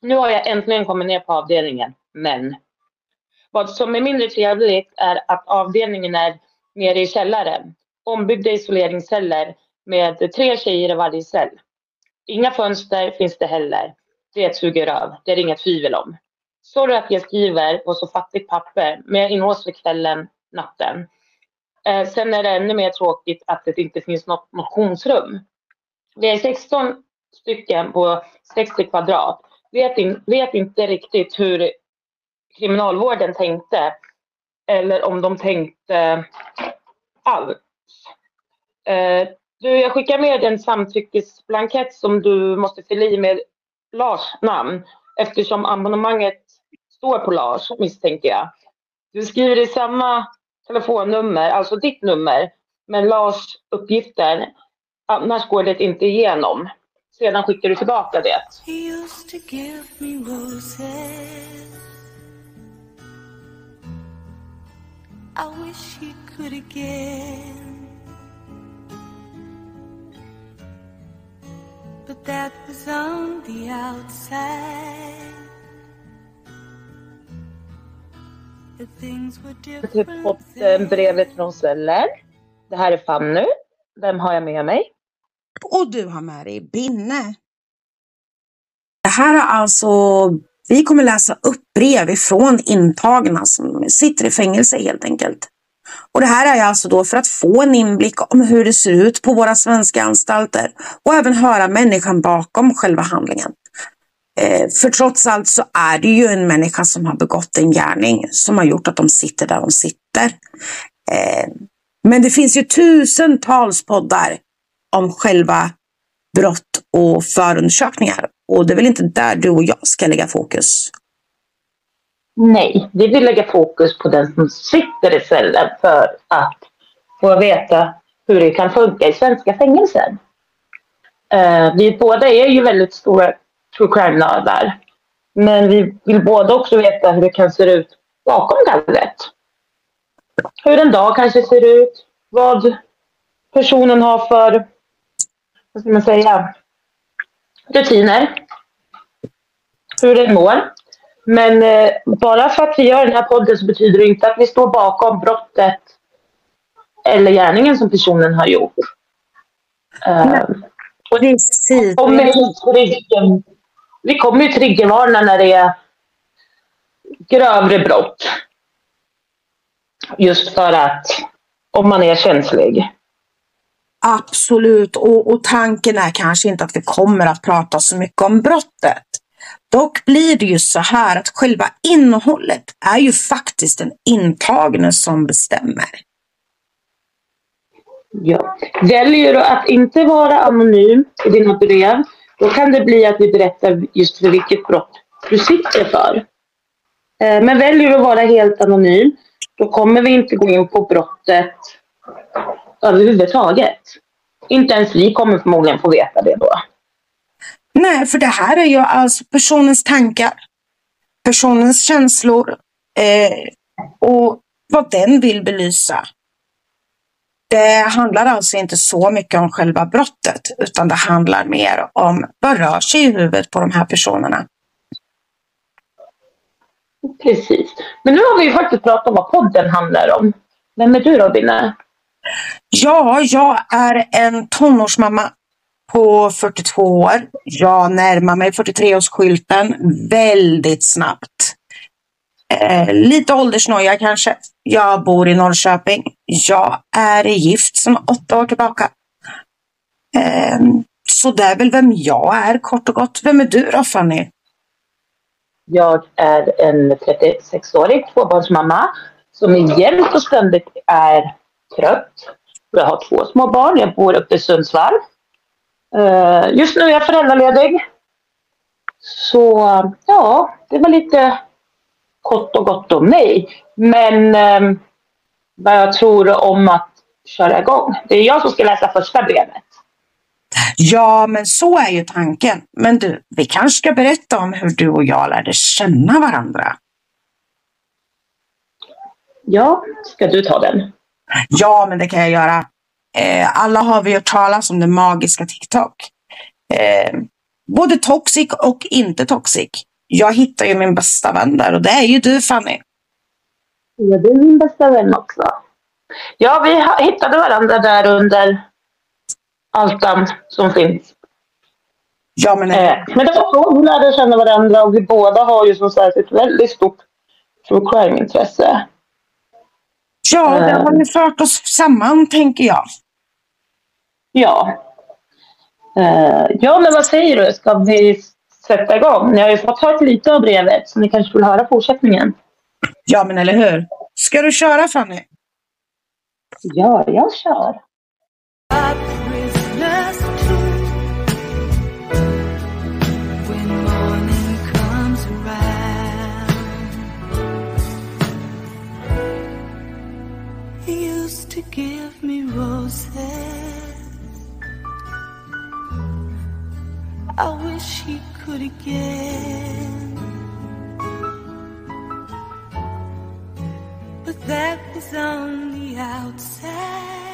Nu har jag äntligen kommit ner på avdelningen, men vad som är mindre trevligt är att avdelningen är nere i källaren. Ombyggda isoleringsceller med tre tjejer i varje cell. Inga fönster finns det heller. Det suger av, det är det inget tvivel om. Sorry att jag skriver på så fattigt papper, men jag inlåst kvällen, natten. Eh, sen är det ännu mer tråkigt att det inte finns något motionsrum. Vi är 16 stycken på 60 kvadrat. Vet, in, vet inte riktigt hur kriminalvården tänkte eller om de tänkte alls. Eh, du, jag skickar med en samtyckesblankett som du måste fylla i med Lars namn eftersom abonnemanget står på Lars misstänker jag. Du skriver i samma telefonnummer, alltså ditt nummer, men Lars uppgifter. Annars går det inte igenom. Sedan skickar du tillbaka det. I wish he could again. But that was on the outside. The things were different. Jag har fått eh, brevet från Sveller. Det här är Fanny. Vem har jag med mig? Och du har med dig Binne. Det här är alltså vi kommer läsa upp brev ifrån intagna som sitter i fängelse helt enkelt. Och det här är alltså då för att få en inblick om hur det ser ut på våra svenska anstalter och även höra människan bakom själva handlingen. Eh, för trots allt så är det ju en människa som har begått en gärning som har gjort att de sitter där de sitter. Eh, men det finns ju tusentals poddar om själva brott och förundersökningar. Och det är väl inte där du och jag ska lägga fokus? Nej, vi vill lägga fokus på den som sitter i cellen för att få veta hur det kan funka i svenska fängelser. Uh, vi båda är ju väldigt stora true crime-nördar. Men vi vill båda också veta hur det kan se ut bakom gallret. Hur en dag kanske ser ut, vad personen har för, vad ska man säga, rutiner. Hur den mår. Men eh, bara för att vi gör den här podden så betyder det inte att vi står bakom brottet eller gärningen som personen har gjort. Uh, och vi kommer, ju, vi kommer ju triggervarna när det är grövre brott. Just för att om man är känslig. Absolut, och, och tanken är kanske inte att vi kommer att prata så mycket om brottet. Dock blir det ju så här att själva innehållet är ju faktiskt den intagne som bestämmer. Ja. Väljer du att inte vara anonym i dina brev, då kan det bli att vi berättar just för vilket brott du sitter för. Eh, men väljer du att vara helt anonym, då kommer vi inte gå in på brottet överhuvudtaget. Inte ens vi kommer förmodligen få veta det då. Nej, för det här är ju alltså personens tankar, personens känslor eh, och vad den vill belysa. Det handlar alltså inte så mycket om själva brottet, utan det handlar mer om vad rör sig i huvudet på de här personerna. Precis. Men nu har vi ju faktiskt pratat om vad podden handlar om. Vem är du Robin? Ja, jag är en tonårsmamma på 42 år. Jag närmar mig 43-årsskylten väldigt snabbt. Eh, lite åldersnoja kanske. Jag bor i Norrköping. Jag är gift sedan åtta år tillbaka. Eh, så det är väl vem jag är kort och gott. Vem är du då Fanny? Jag är en 36-årig tvåbarnsmamma som jämt och ständigt är trött. Jag har två små barn. Jag bor uppe i Sundsvall. Uh, just nu är jag föräldraledig. Så ja, det var lite kort och gott om mig. Men um, vad jag tror om att köra igång. Det är jag som ska läsa första brevet. Ja, men så är ju tanken. Men du, vi kanske ska berätta om hur du och jag lärde känna varandra. Ja, ska du ta den? Ja, men det kan jag göra. Eh, alla har vi hört talas om den magiska TikTok. Eh, både toxic och inte toxic. jag hittar ju min bästa vän där och det är ju du Fanny. Ja, det är min bästa vän också. Ja, vi hittade varandra där under altan som finns. Ja, men, eh, men det var så vi lärde känna varandra och vi båda har ju som sagt ett väldigt stort true crime-intresse. Ja, det har ju fört oss samman tänker jag. Ja. Uh, ja, men vad säger du? Ska vi sätta igång? Ni har ju fått höra lite av brevet, så ni kanske vill höra fortsättningen? Ja, men eller hur? Ska du köra Fanny? Ja, jag kör. Give me roses. I wish he could again. But that was on the outside.